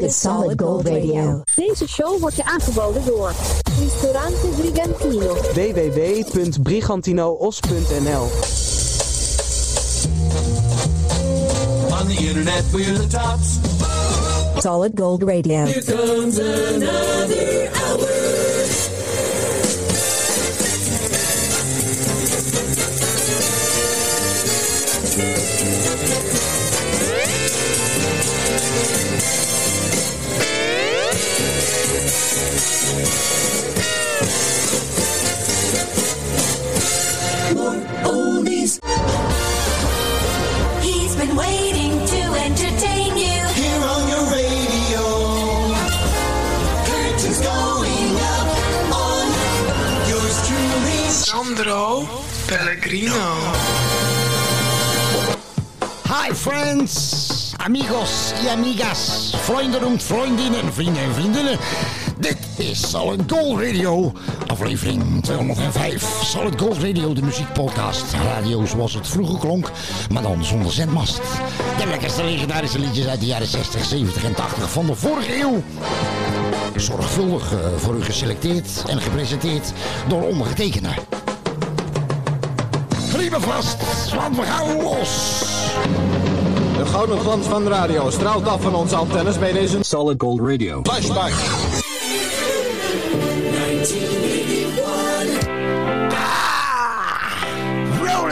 Dit is Solid Gold Radio. Deze show wordt je aangeboden door Ristorante Brigantino. www.brigantinoos.nl On the internet, we're the tops. Solid Gold Radio. Here comes another hour. Been waiting to entertain you. Here on your radio. Curtains going up on yours truly. Sandro Pellegrino. Hi friends, amigos y amigas, vrienden en vriendinnen, vrienden en vriendinnen. Dit is Solid Gold Radio, aflevering 205. Solid Gold Radio, de muziekpodcast. Radio zoals het vroeger klonk, maar dan zonder zendmast. De lekkerste legendarische liedjes uit de jaren 60, 70 en 80 van de vorige eeuw. Zorgvuldig eh, voor u geselecteerd en gepresenteerd door ondergetekende. Riemen vast, want we gaan los. De gouden glans van de radio straalt af van onze antennes bij deze Solid Gold Radio. flashback. 1981.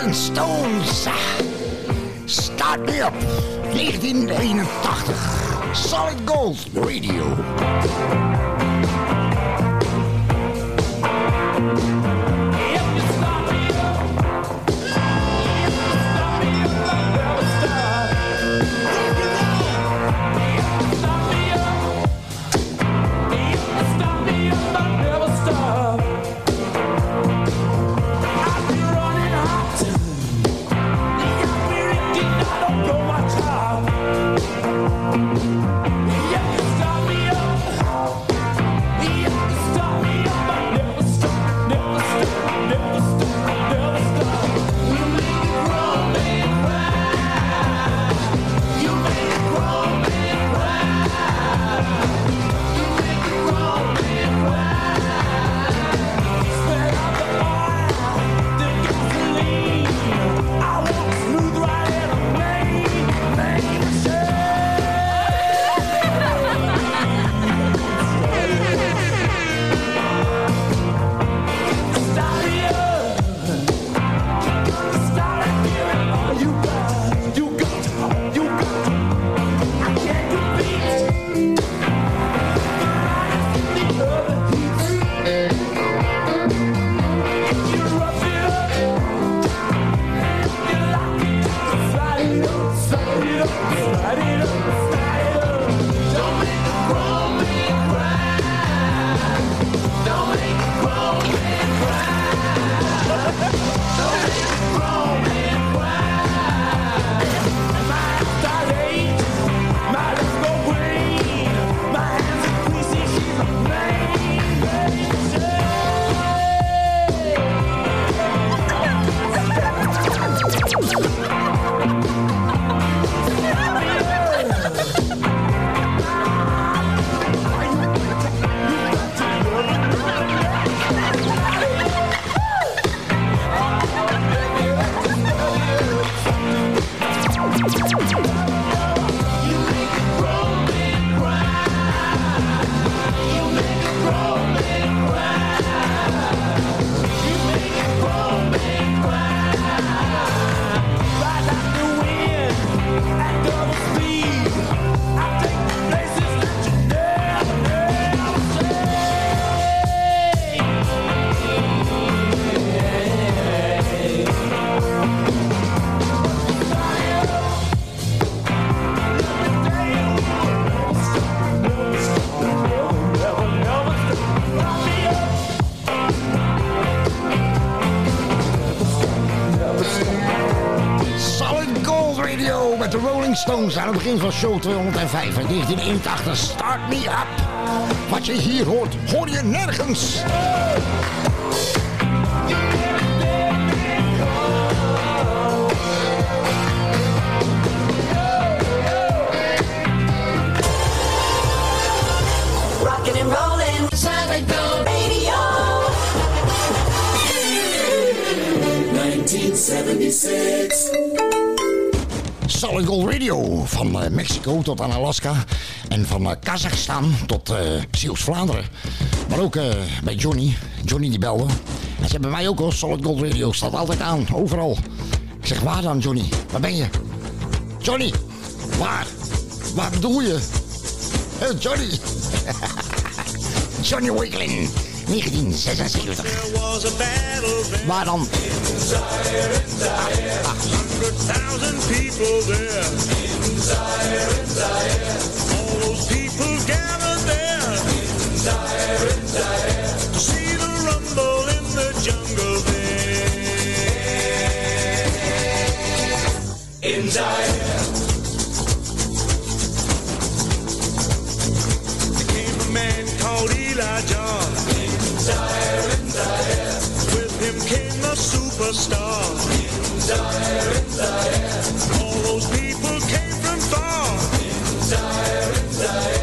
Rolling Stones. Start me up. 1981. Solid Gold Radio. Solid Stones aan het begin van show 205 in 1981. Start me up. Wat je hier hoort, hoor je nergens. rocking and rolling. Solid Gold Radio. 1976. Solid Radio. Van eh, Mexico tot aan Alaska. En van eh, Kazachstan tot uh, Zeeuws-Vlaanderen. Maar ook eh, bij Johnny. Johnny die belde. En ze hebben mij ook al. Solid Gold Radio staat altijd aan. Overal. Ik zeg, waar dan Johnny? Waar ben je? Johnny! Waar? Waar bedoel je? Hé, Johnny! Johnny Wakelin. 1976. Waar dan? called Elijah. Zaire, in Zaire. With him came a superstar. In Zaire, in Zaire. All those people came from far. In Zaire, in Zaire.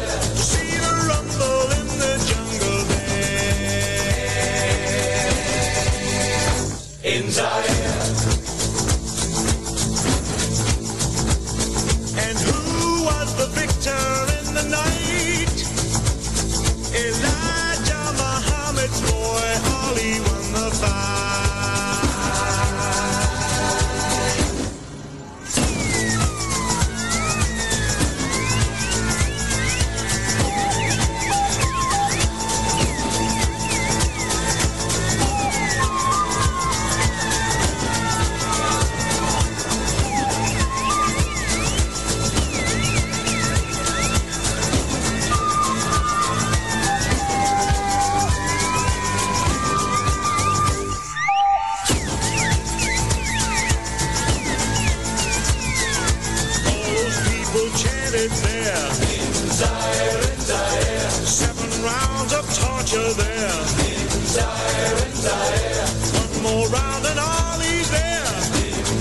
Zaire, Zaire. One more round and all there.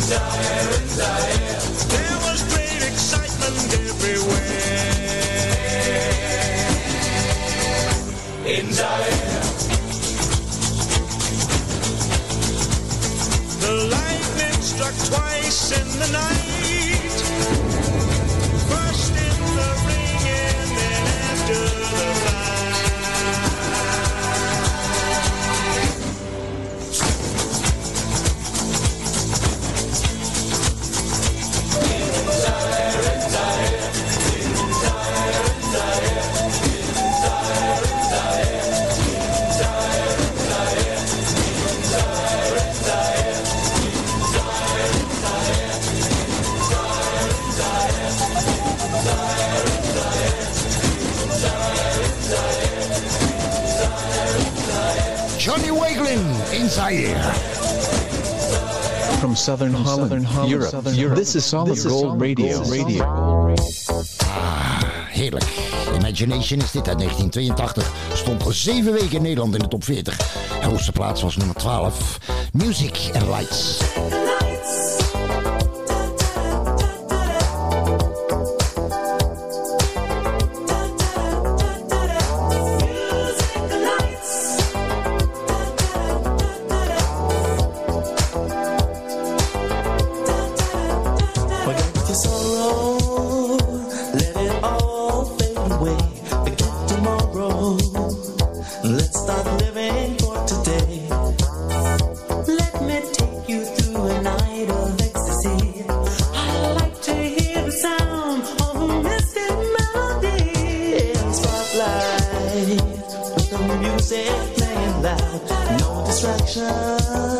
Zaire, Zaire. There was great excitement everywhere. In Zaire. The lightning struck twice in the night. Johnny Wakelin in Zaire. From Southern Holland, Europe, Europe. This is Solid Gold Radio. Radio. Heerlijk. Imagination is dit uit 1982. Stond zeven weken in Nederland in de top 40. De hoogste plaats was nummer 12. Music and Lights. No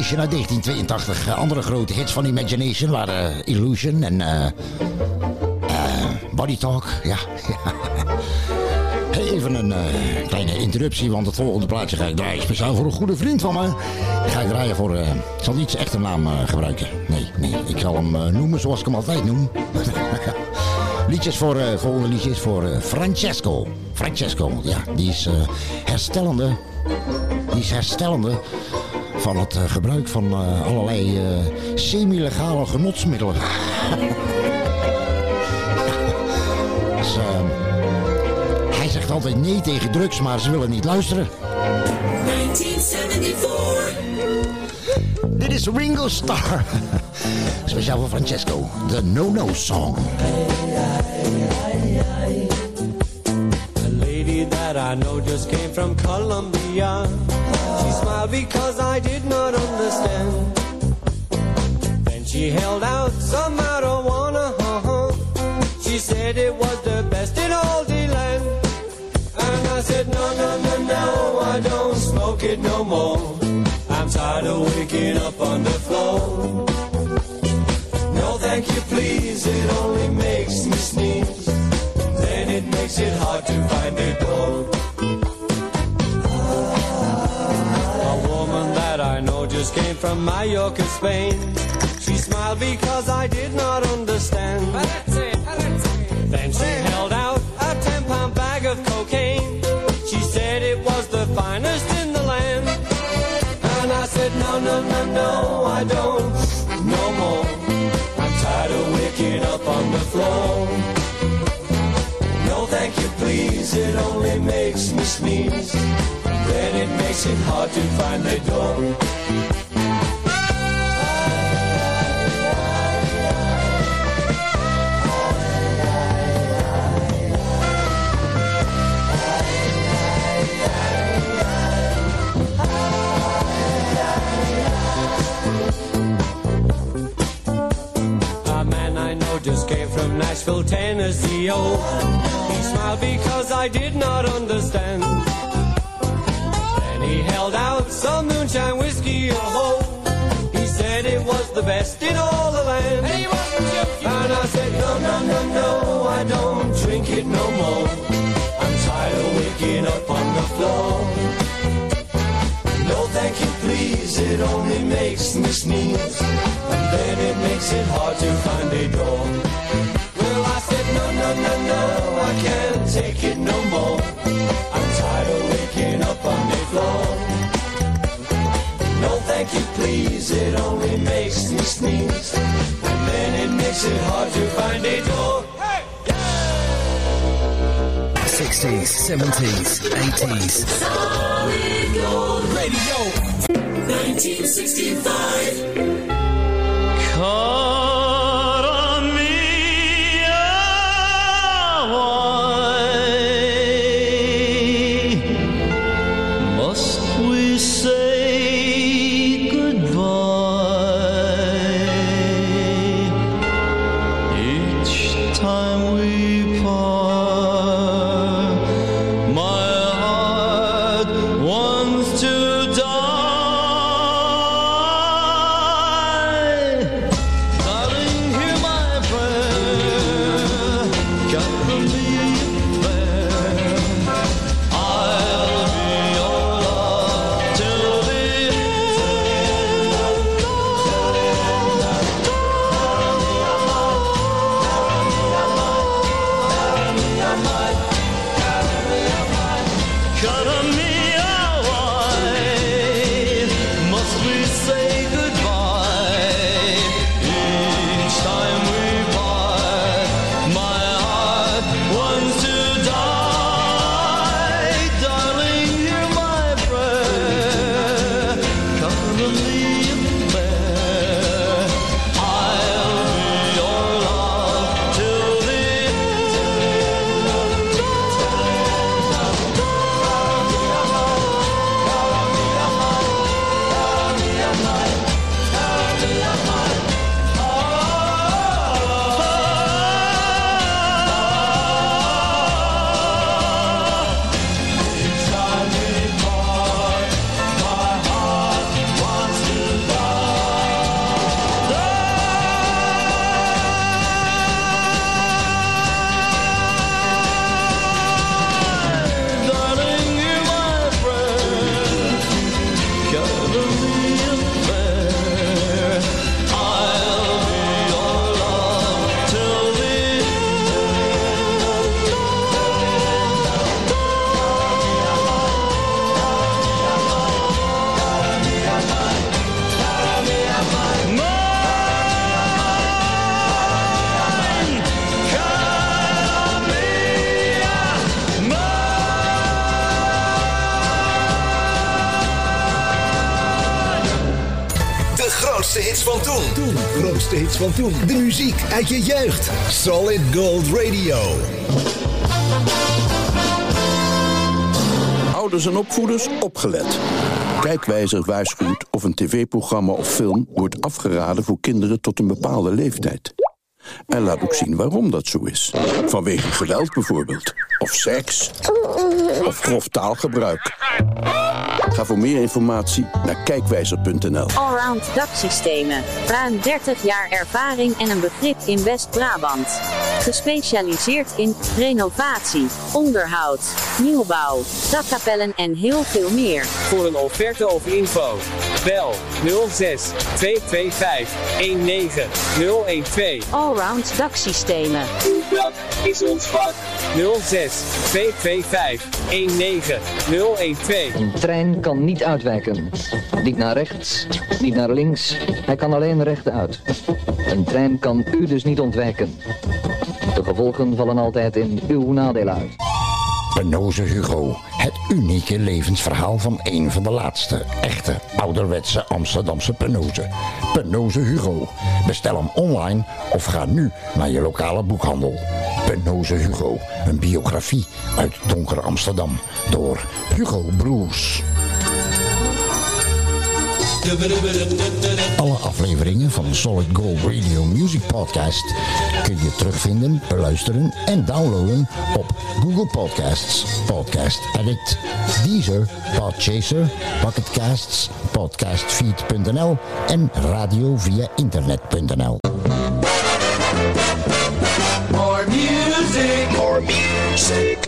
Imagination uit 1982. Eh, Andere grote hits van Imagination waren eh, Illusion en eh Body Talk. Ja, Even een kleine interruptie, want het volgende plaatje ga ik draaien speciaal voor een goede vriend van me. Ga ik draaien voor, ik zal niet zijn echte naam gebruiken. Nee, nee, ik zal hem noemen zoals ik hem altijd noem. Liedjes voor, volgende liedje is voor Francesco. Francesco, ja, die is herstellende. Die is herstellende van het eh, gebruik van eh, allerlei eh, semi-legale genotsmiddelen. dus, eh, hij zegt altijd nee tegen drugs, maar ze willen niet luisteren. 1974. Dit is Ringo Starr. Speciaal voor Francesco, de No-No Song. A lady that I know just came from Colombia. She smiled because I did not understand. Then she held out some marijuana. uh-huh. She said it was the best in all the land. And I said, no, no, no, no, I don't smoke it no more. I'm tired of waking up on the floor. No, thank you, please, it only makes me sneeze. Then it makes it hard to find a door. Just came from Mallorca, Spain. She smiled because I did not understand. Then she held out a 10 pound bag of cocaine. She said it was the finest in the land. And I said, no, no, no, no, I don't, no more. I'm tired of waking up on the floor. No, thank you, please, it only makes me sneeze. Then it makes it hard to find the door. A man I know just came from Nashville, Tennessee. Oh, he smiled because I did not understand. Held out some moonshine whiskey. Oh, he said it was the best in all the land. And I said, no, no, no, no, I don't drink it no more. I'm tired of waking up on the floor. No, thank you, please, it only makes me sneeze. And then it makes it hard to find a door. Well, I said, no, no, no, no, I can't take it no more. It only makes me sneeze. And then it makes it hard to find a door. Classic. 60s, 70s, 80s. Solid Gold Radio. 1965. Must van toen. De muziek uit je jeugd. Solid Gold Radio. Ouders en opvoeders, opgelet. Kijkwijzer waarschuwt of een tv-programma of film wordt afgeraden voor kinderen tot een bepaalde leeftijd. En laat ook zien waarom dat zo is. Vanwege geweld bijvoorbeeld. Of seks. Of grof taalgebruik. Ga voor meer informatie naar kijkwijzer.nl. Allround daksystemen. Ruim 30 jaar ervaring en een begrip in West-Brabant. Gespecialiseerd in renovatie, onderhoud, nieuwbouw, dakkapellen en heel veel meer. Voor een offerte of info. Bel 06 225 19012. Allround daksystemen. Dat is ons vak. 06 225 19012. Een trein kan niet uitwijken. Niet naar rechts, niet naar links. Hij kan alleen rechtuit. Een trein kan u dus niet ontwijken. De gevolgen vallen altijd in uw nadeel uit. Penoze Hugo. Het unieke levensverhaal van een van de laatste echte ouderwetse Amsterdamse Penoze. Penoze Hugo. Bestel hem online of ga nu naar je lokale boekhandel. Penoze Hugo. Een biografie uit donker Amsterdam door Hugo Broers. Alle afleveringen van Solid Gold Radio Music Podcast kun je terugvinden, beluisteren en downloaden op Google Podcasts, Podcast Addict, Deezer, Podchaser, Pocketcasts, Podcastfeed.nl en radio via internet.nl. More music. More music.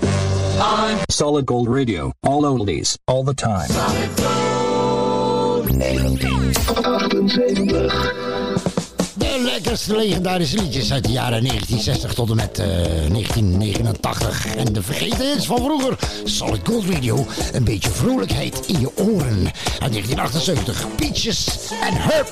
On Solid Gold Radio. All oldies. All the time. 1978. De lekkerste legendarische liedjes uit de jaren 1960 tot en met eh, 1989. En de vergeten hits van vroeger. Solid Gold Radio. Een beetje vrolijkheid in je oren. Uit 1978. Peaches en Herb.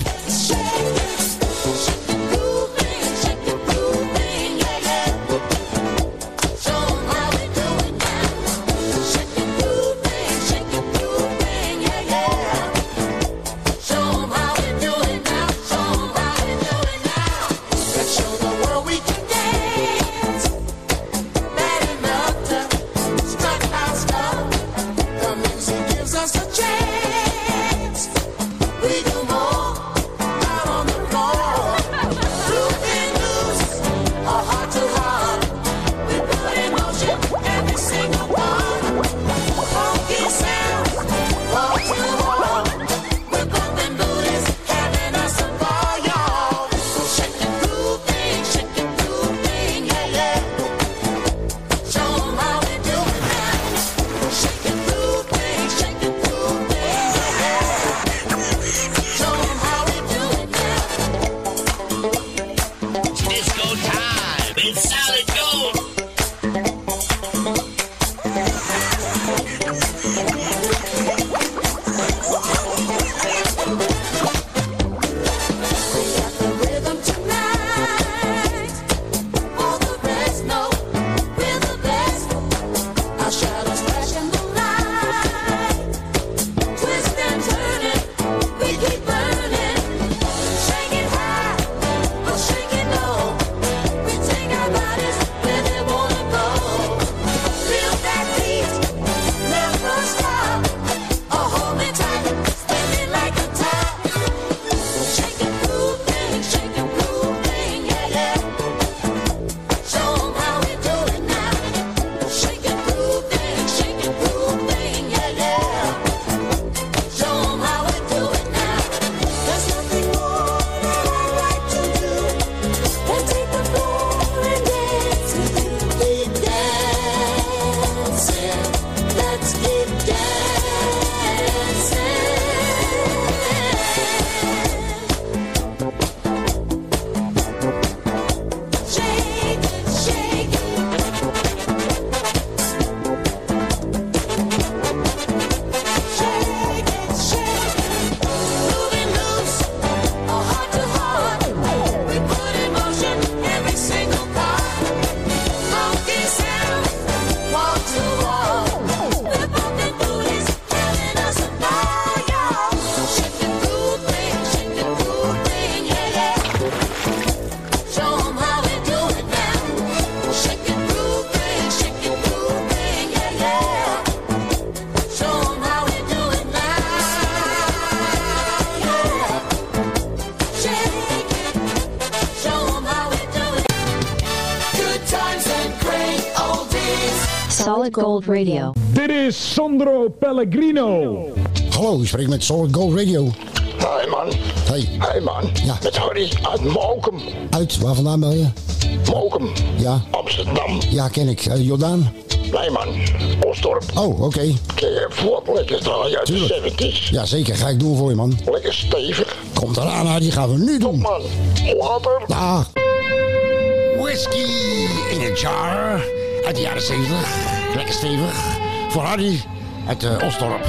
Radio. Dit is Sandro Pellegrino. Hallo, ik spreek met Solid Gold Radio. Hey man. Hey. Hey man. Ja. Met Harry uit Mokum. Uit, waar vandaan bel je? Mokum. Ja. Amsterdam. Ja, ken ik. Uh, Jordaan? Nee man, Osdorp. Oh, oké. Ken je Fort lekker draaien uit Tuurlijk. de 70s? Ja, zeker. Ga ik doen voor je, man. Lekker stevig. Komt eraan, Harry. Die gaan we nu doen. man. Later. Dag. Whisky in een jar. Uit de jaren 70. Stevig. Voor Harry uit uh, Osdorp.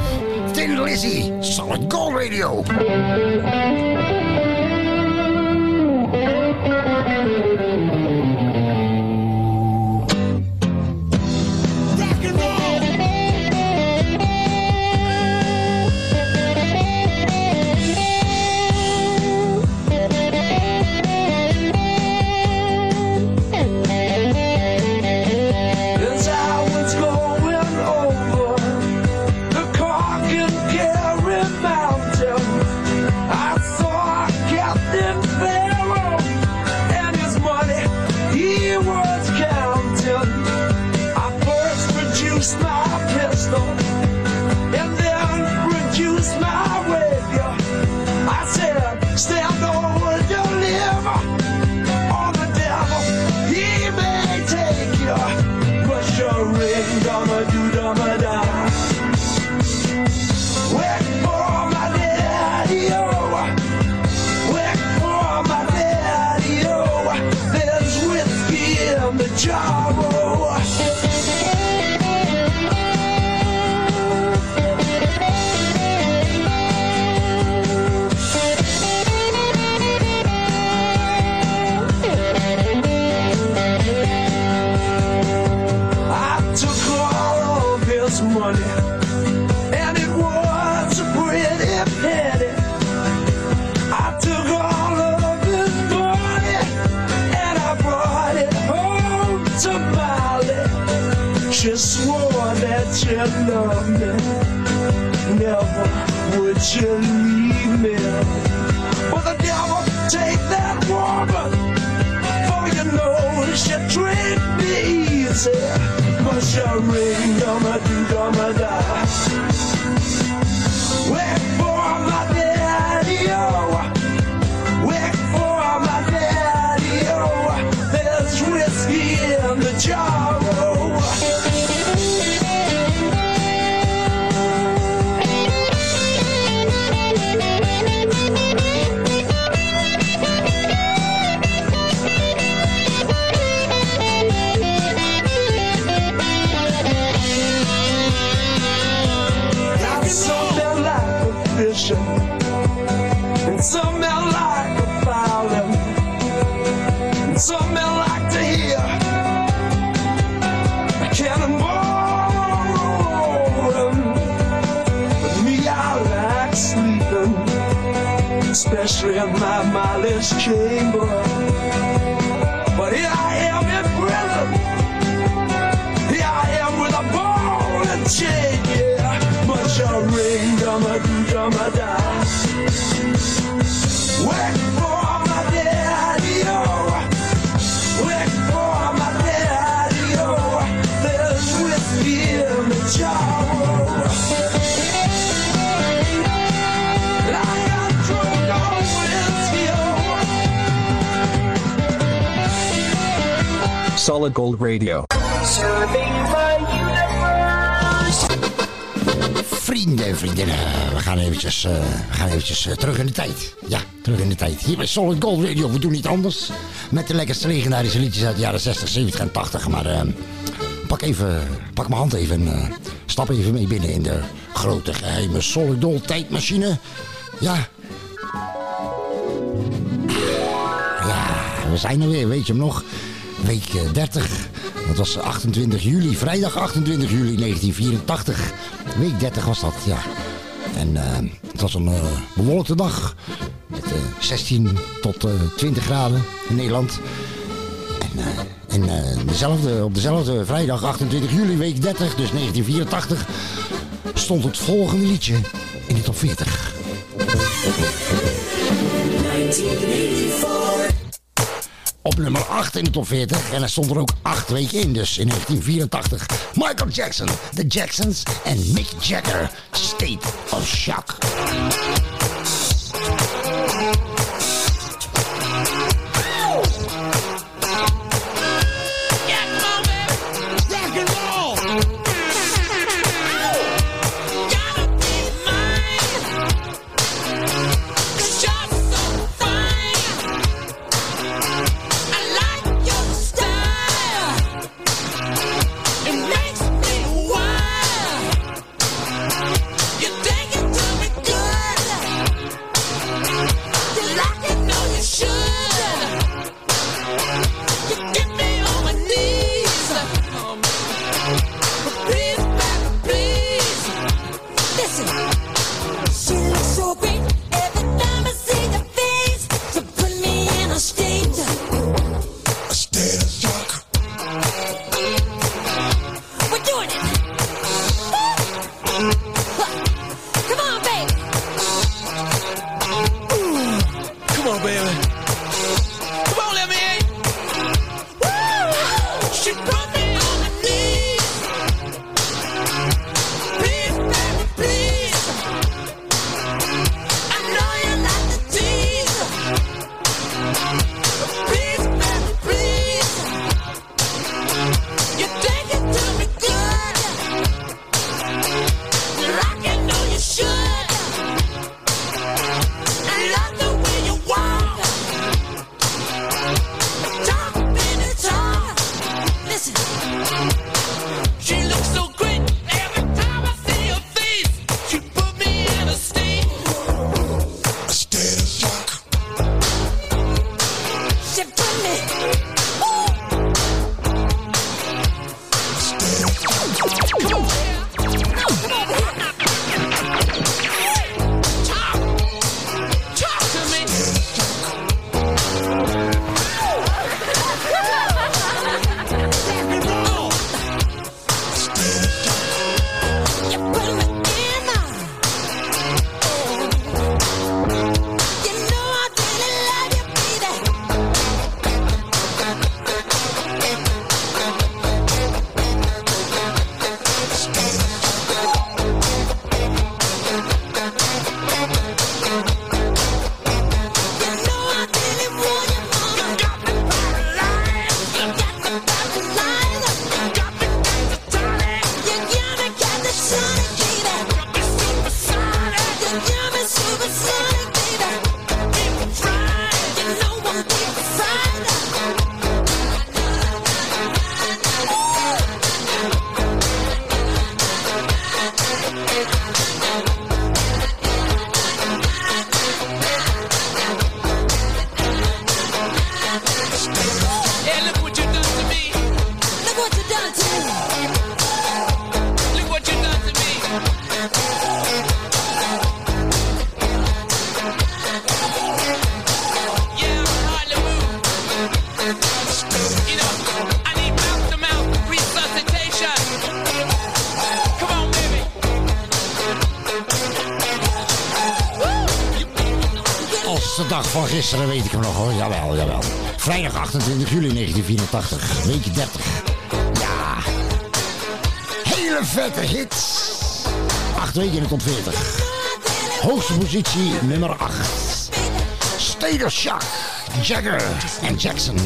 Tin Lizzy. Solid Gold Radio. Solid Gold Radio. Serving my universe. Vrienden en vriendinnen, we gaan eventjes, eh, we gaan eventjes eh, terug in de tijd. Ja, terug in de tijd. Hier bij Solid Gold Radio, we doen niet anders. Met de lekkerste legendarische liedjes uit de jaren 60, 70 en 80. Maar eh, pak, even, pak mijn hand even en eh, stap even mee binnen in de grote geheime Solid Gold tijdmachine. Ja. Ja, we zijn er weer, weet je hem nog? Week eh, 30. Dat was 28 juli, vrijdag 28 juli 1984. Week 30 was dat, ja. En eh, het was een eh, bewolkte dag. Met eh, 16 tot eh, 20 graden in Nederland. En, eh, en eh, dezelfde, op dezelfde vrijdag 28 juli, week 30, dus 1984, stond het volgende liedje in de top 40. 1984. 8 in de top 40. En hij stond er ook 8 weken in, dus in 1984. Michael Jackson, The Jacksons en Mick Jagger. State of Shock. Dat weet ik hem nog hoor. Jawel, jawel. Vrijdag 28 juli 1984, week 30. Ja. Hele vette hits. Acht weken in de top 40. Hoogste positie, nummer 8. Steder Shock, Jagger en Jackson.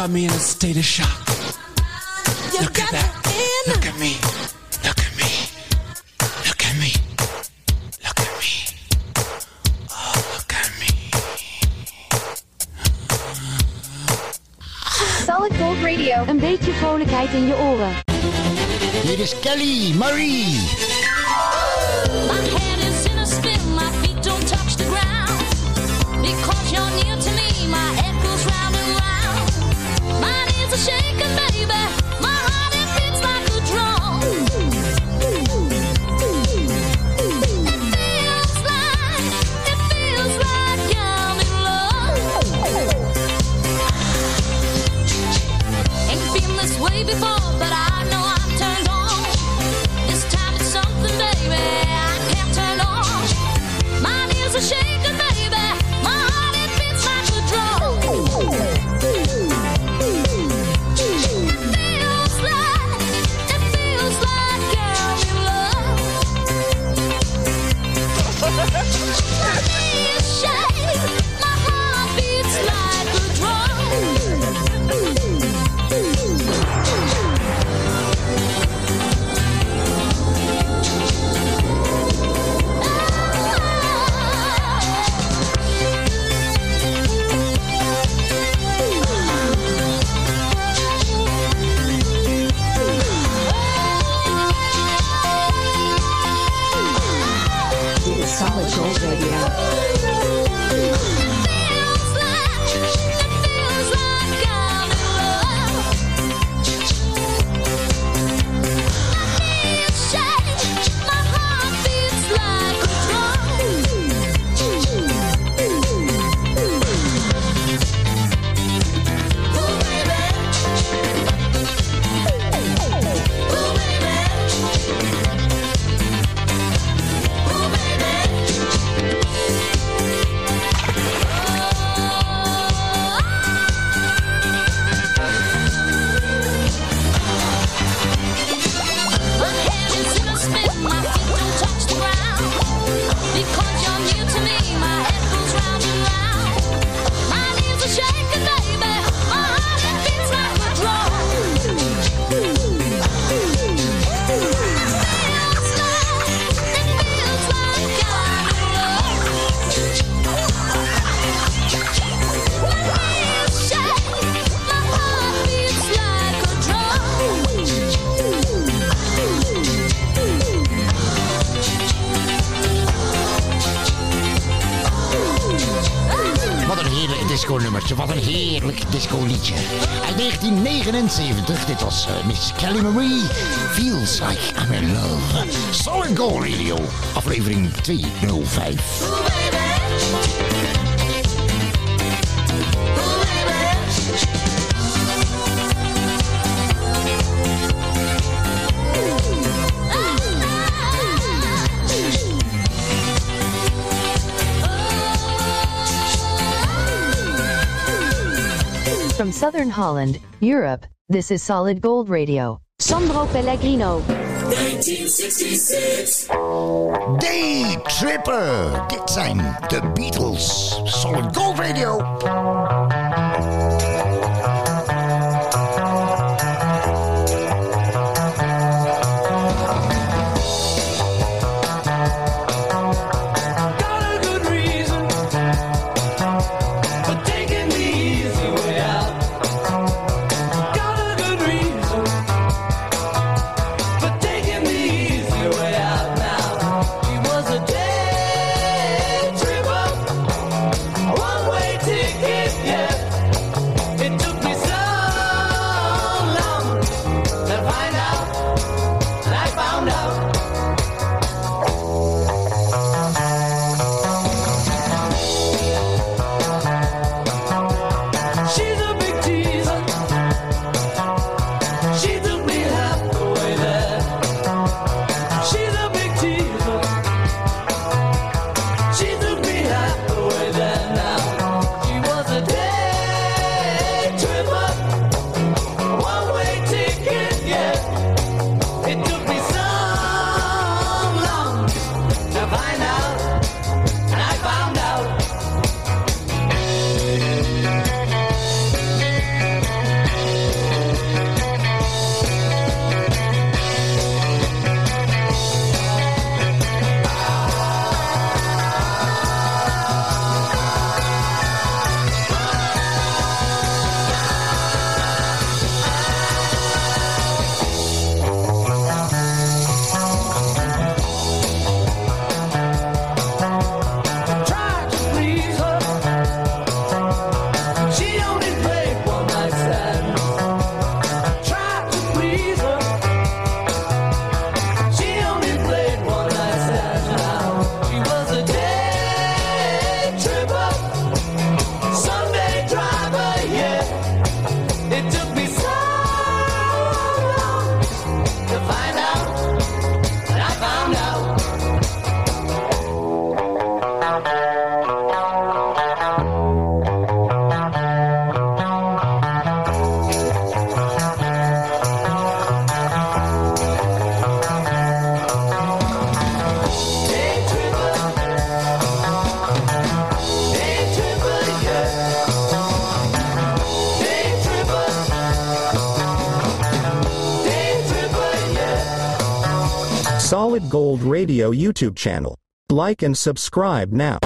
got me in a state of shock. Look at that. Look at me. Look at me. Look at me. Look at me. Oh, look at me. Solid Gold Radio. Een beetje vrolijkheid in je oren. Hier is Kelly Marie. disco liedje. Uit 1979, dit was eh, Miss Kelly Marie. Feels like I'm in love. Solid Gold Radio, aflevering 205. southern Holland, Europe, this is Solid Gold Radio. Sandro Pellegrino. 1966. Day Tripper. Dit zijn de Beatles. Solid Gold Radio. Solid Gold Radio YouTube channel. Like and subscribe now.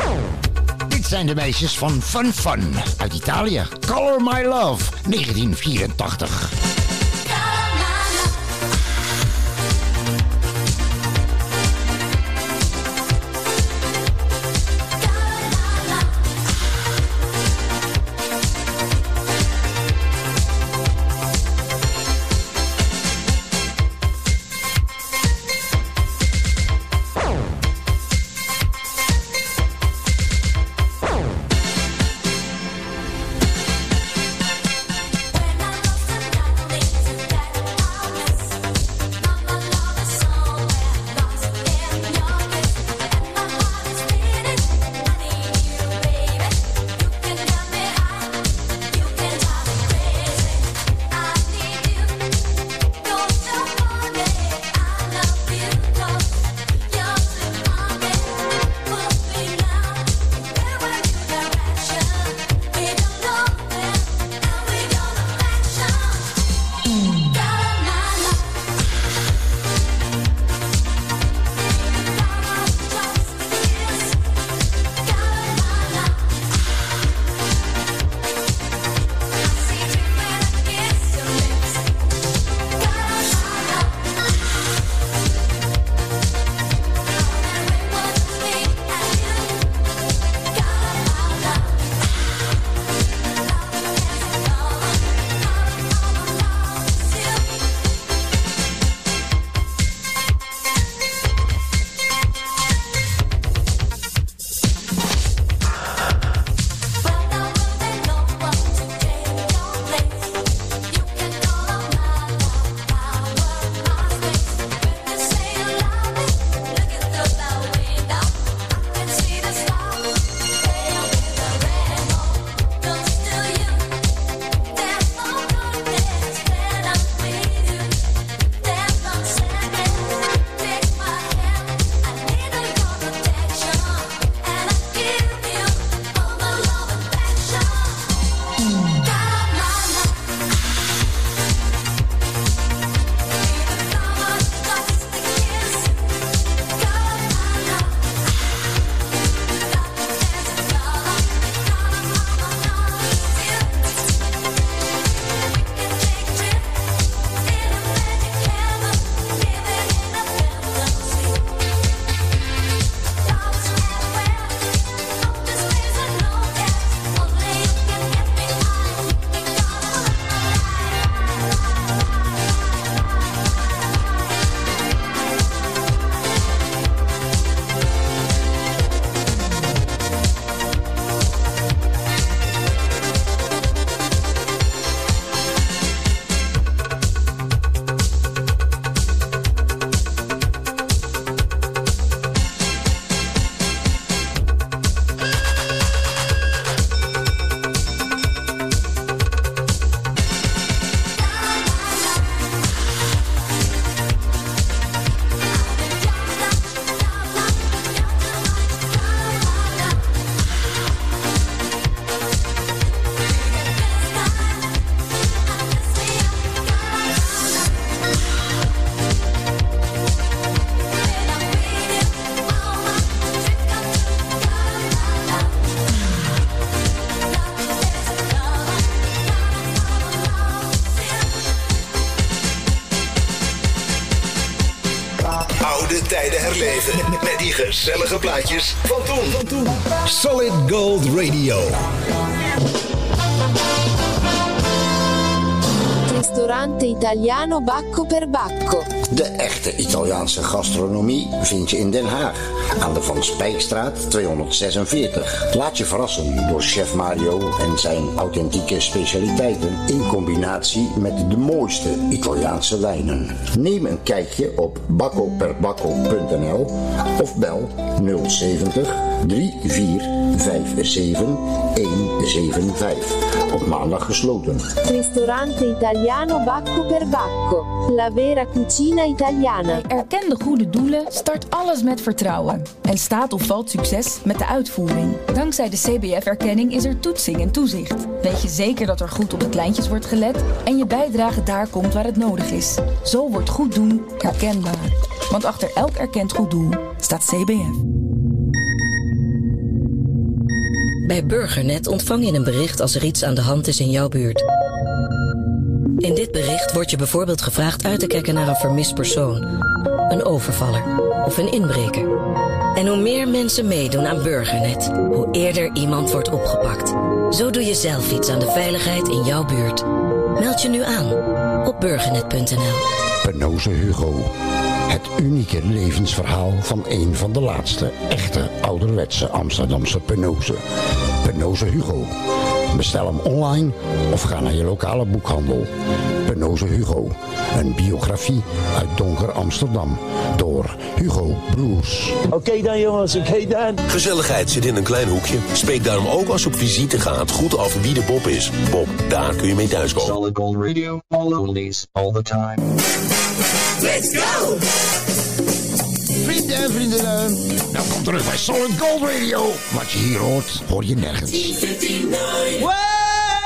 Dit zijn de meisjes van Fun Fun uit Italië. Color My Love, 1984. Plaatjes van toen. Solid Gold Radio. Italiano Bacco per Bacco. De echte Italiaanse gastronomie vind je in Den Haag. Aan de Van Spijkstraat 246. Laat je verrassen door chef Mario en zijn authentieke specialiteiten in combinatie met de mooiste Italiaanse wijnen. Neem een kijkje op baccoperbacco.nl of bel 070 3457 175. Op maandag gesloten. Ristorante italiano Bacco per Bacco. La vera cucina italiana. Erken de goede doelen, start alles met vertrouwen. En staat of valt succes met de uitvoering. Dankzij de CBF-erkenning is er toetsing en toezicht. Weet je zeker dat er goed op de kleintjes wordt gelet en je bijdrage daar komt waar het nodig is. Zo wordt goed doen herkenbaar. Want achter elk erkend goed doel staat CBF. Bij Burgernet ontvang je een bericht als er iets aan de hand is in jouw buurt. In dit bericht wordt je bijvoorbeeld gevraagd uit te kijken naar een vermist persoon, een overvaller of een inbreker. En hoe meer mensen meedoen aan Burgernet, hoe eerder iemand wordt opgepakt. Zo doe je zelf iets aan de veiligheid in jouw buurt. Meld je nu aan op burgernet.nl. Penoze Hugo. Het unieke levensverhaal van een van de laatste echte ouderwetse Amsterdamse Penoze. Penoze Hugo. Bestel hem online of ga naar je lokale boekhandel. Penoze Hugo. Een biografie uit donker Amsterdam. Door Hugo Broers. Oké dan jongens, oké dan. Gezelligheid zit in een klein hoekje. Spreek daarom ook als je op visite gaat goed af wie de Bob is. Bob, daar kun je mee thuiskomen. Solid Gold Radio, all oldies, all the time. Let's go! Vrienden en vriendinnen, welkom terug bij Solid Gold Radio. Wat je hier hoort, hoor je nergens.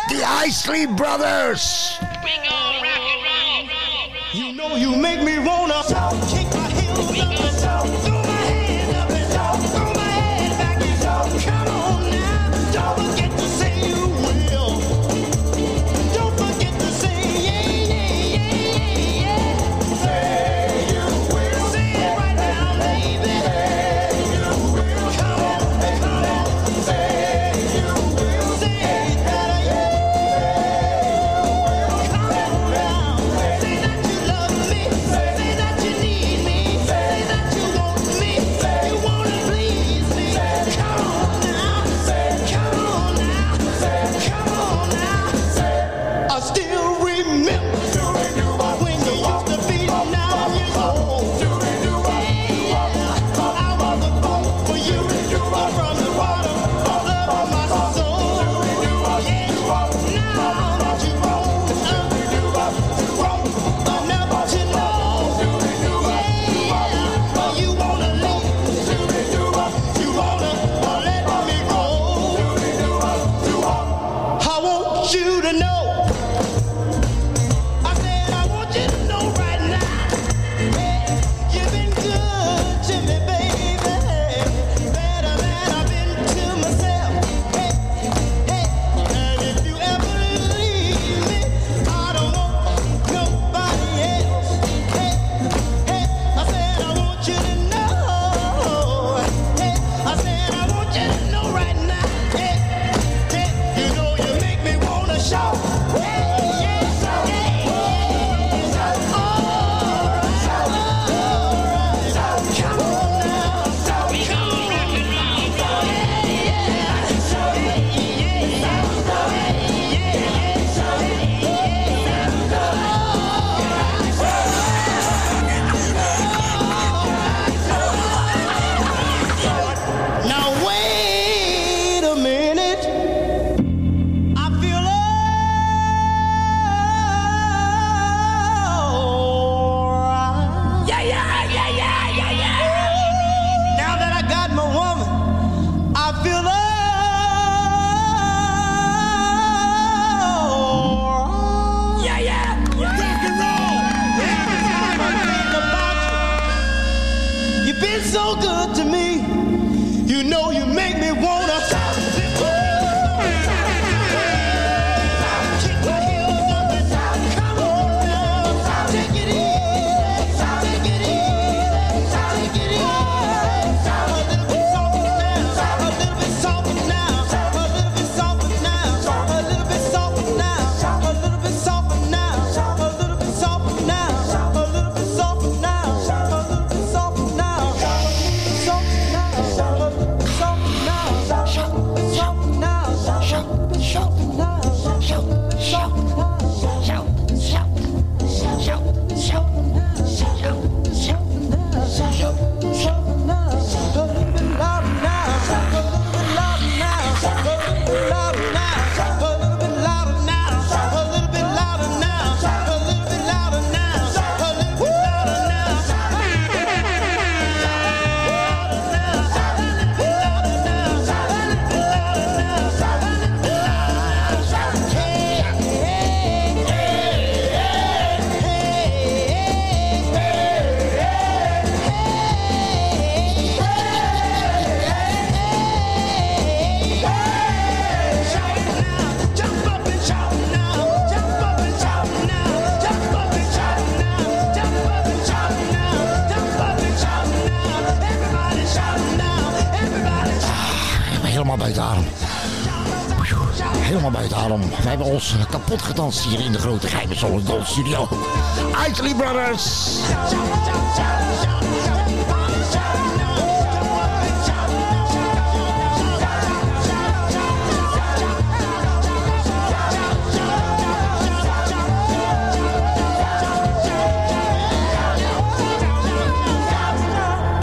The Isley Brothers! You know you make me wanna kick my heels up and kapot gedanst hier in de grote geheime Solid Gold studio. Isley Brothers!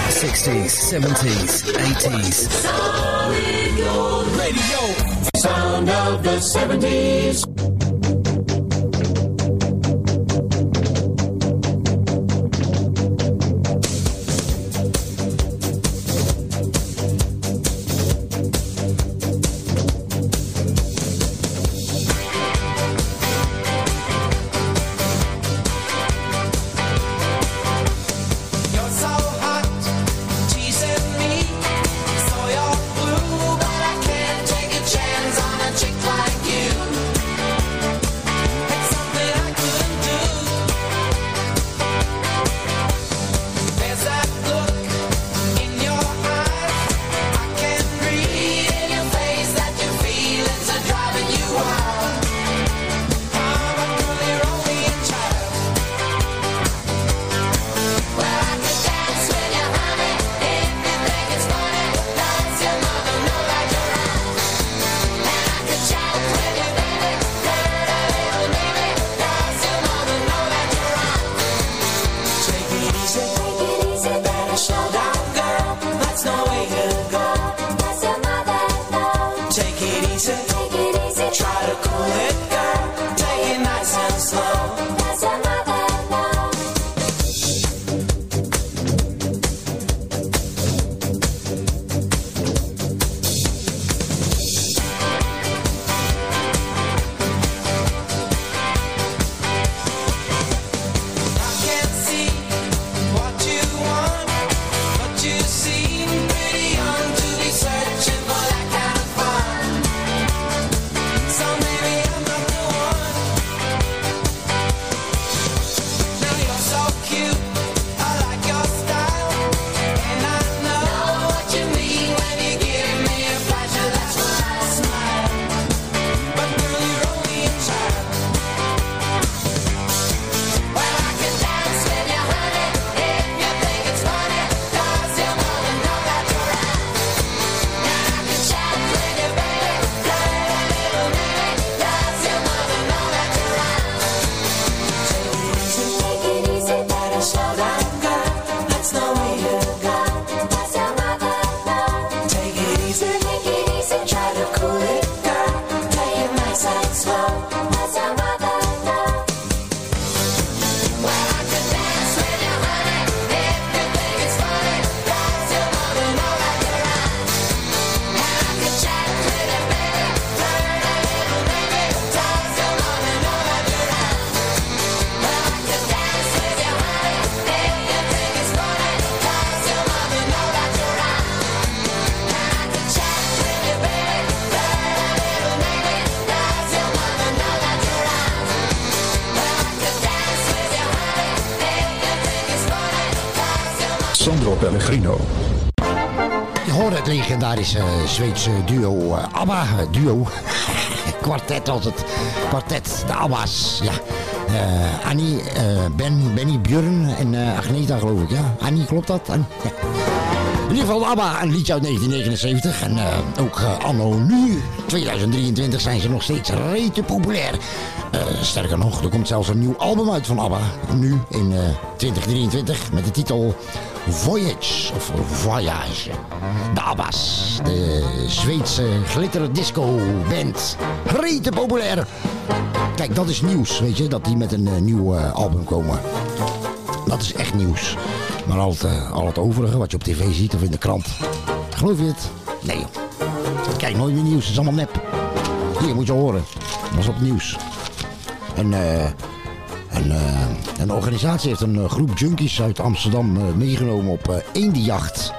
Sixties, seventies, eighties. Solid Gold Radio. Sound of the 70s. Legendarische Zweedse duo eh, ABBA. eh, duo. Kwartet was het. Kwartet, de ABBA's. Ja. Eh, Annie, eh, ben, Benny, Björn en Agneta geloof ik. Ja. Annie, klopt dat? Ja. In ieder geval ABBA, een liedje uit 1979. En ook anno nu, 2023, zijn ze nog steeds rete populair. Eh, sterker nog, er komt zelfs een nieuw album uit van ABBA. Nu in eh, 2023 met de titel Voyage of Voyage. De ABBA's, de Zweedse glitter disco band. Rete populair. Kijk, dat is nieuws, weet je, dat die met een eh, nieuw eh, album komen. Dat is echt nieuws. Maar al het, eh, al het overige wat je op tv ziet of in de krant. Geloof je het? Nee. Kijk nooit meer nieuws, het is allemaal nep. Hier moet je horen. Dat was op nieuws. En, eh, een, eh, een organisatie heeft een eh, groep junkies uit Amsterdam meegenomen op eendenjacht.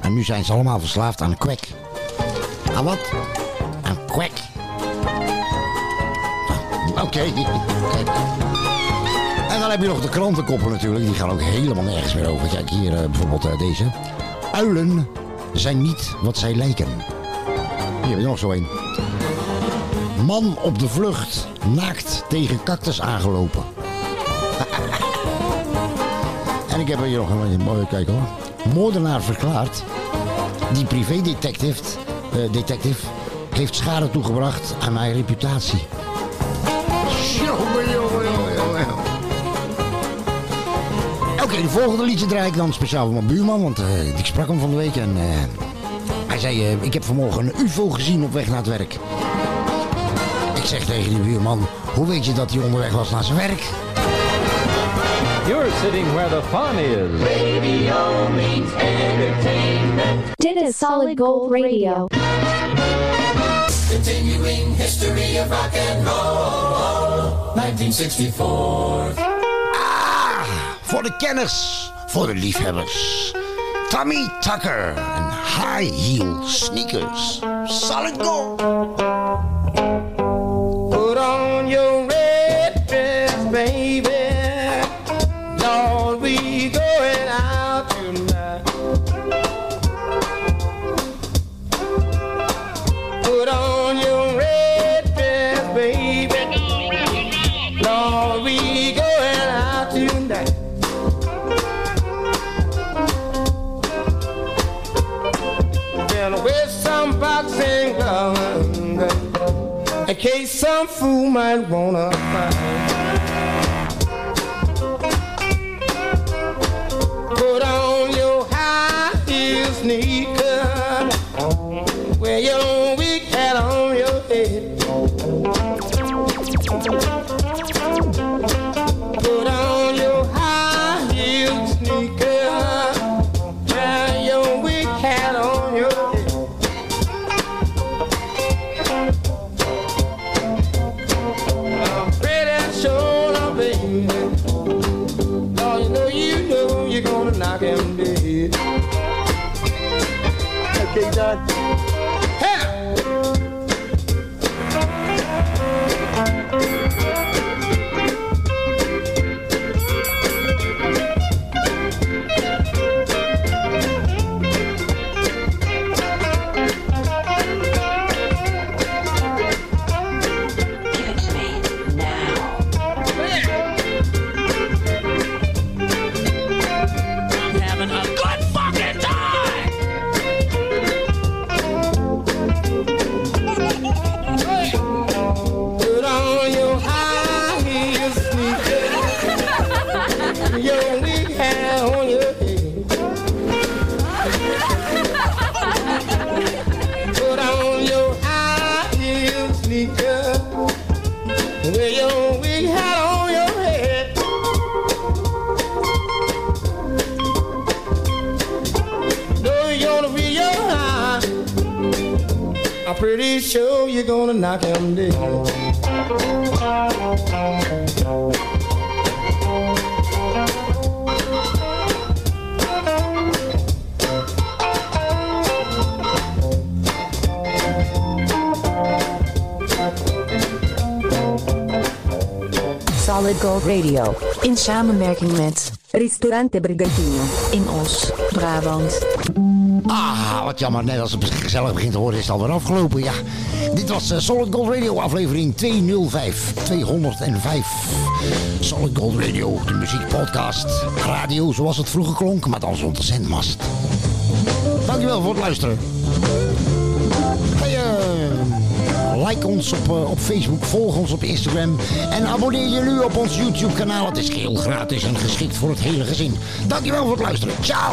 En nu zijn ze allemaal verslaafd aan kwek. Aan wat? Aan kwek. Oké, kijk. En dan heb je nog de krantenkoppen natuurlijk. Die gaan ook helemaal nergens meer over. Kijk, hier bijvoorbeeld deze. Uilen zijn niet wat zij lijken. Hier heb je nog zo een. Man op de vlucht, naakt tegen cactus aangelopen. en ik heb hier nog een mooie kijk hoor. Moordenaar verklaard. Die privédetective eh, detective heeft schade toegebracht aan mijn reputatie. Jongen, jongen, jongen, jongen. Oké, de volgende liedje draai ik dan speciaal voor mijn buurman, want eh, ik sprak hem van de week en eh, hij zei, ik heb vanmorgen een ufo gezien op weg naar het werk. Ik zeg tegen die buurman, hoe weet je dat hij onderweg was naar zijn werk? You're sitting where the fun is. Radio means entertainment. Dit is Solid Gold Radio. Continuing history of rock and roll. 1964. Voor de kenners, voor de liefhebbers. Tommy Tucker en High Heel Sneakers. Solid Gold. Fool might wanna find. Gonna knock him dead. Solid Gold Radio. In samenwerking met Ristorante Brigantino in Os, Brabant. Ah, wat jammer. Net als het gezellig begint te worden is het alweer afgelopen. Ja, dit was eh, Solid Gold Radio aflevering 205. 205. Solid Gold Radio, de muziekpodcast. Radio zoals het vroeger klonk, maar dan zonder zendmast. Dankjewel voor het luisteren. Hey, eh, like ons op, eh, op Facebook, volg ons op Instagram en abonneer je nu op ons YouTube kanaal. Het is geheel gratis en geschikt voor het hele gezin. Dankjewel voor het luisteren. Ciao!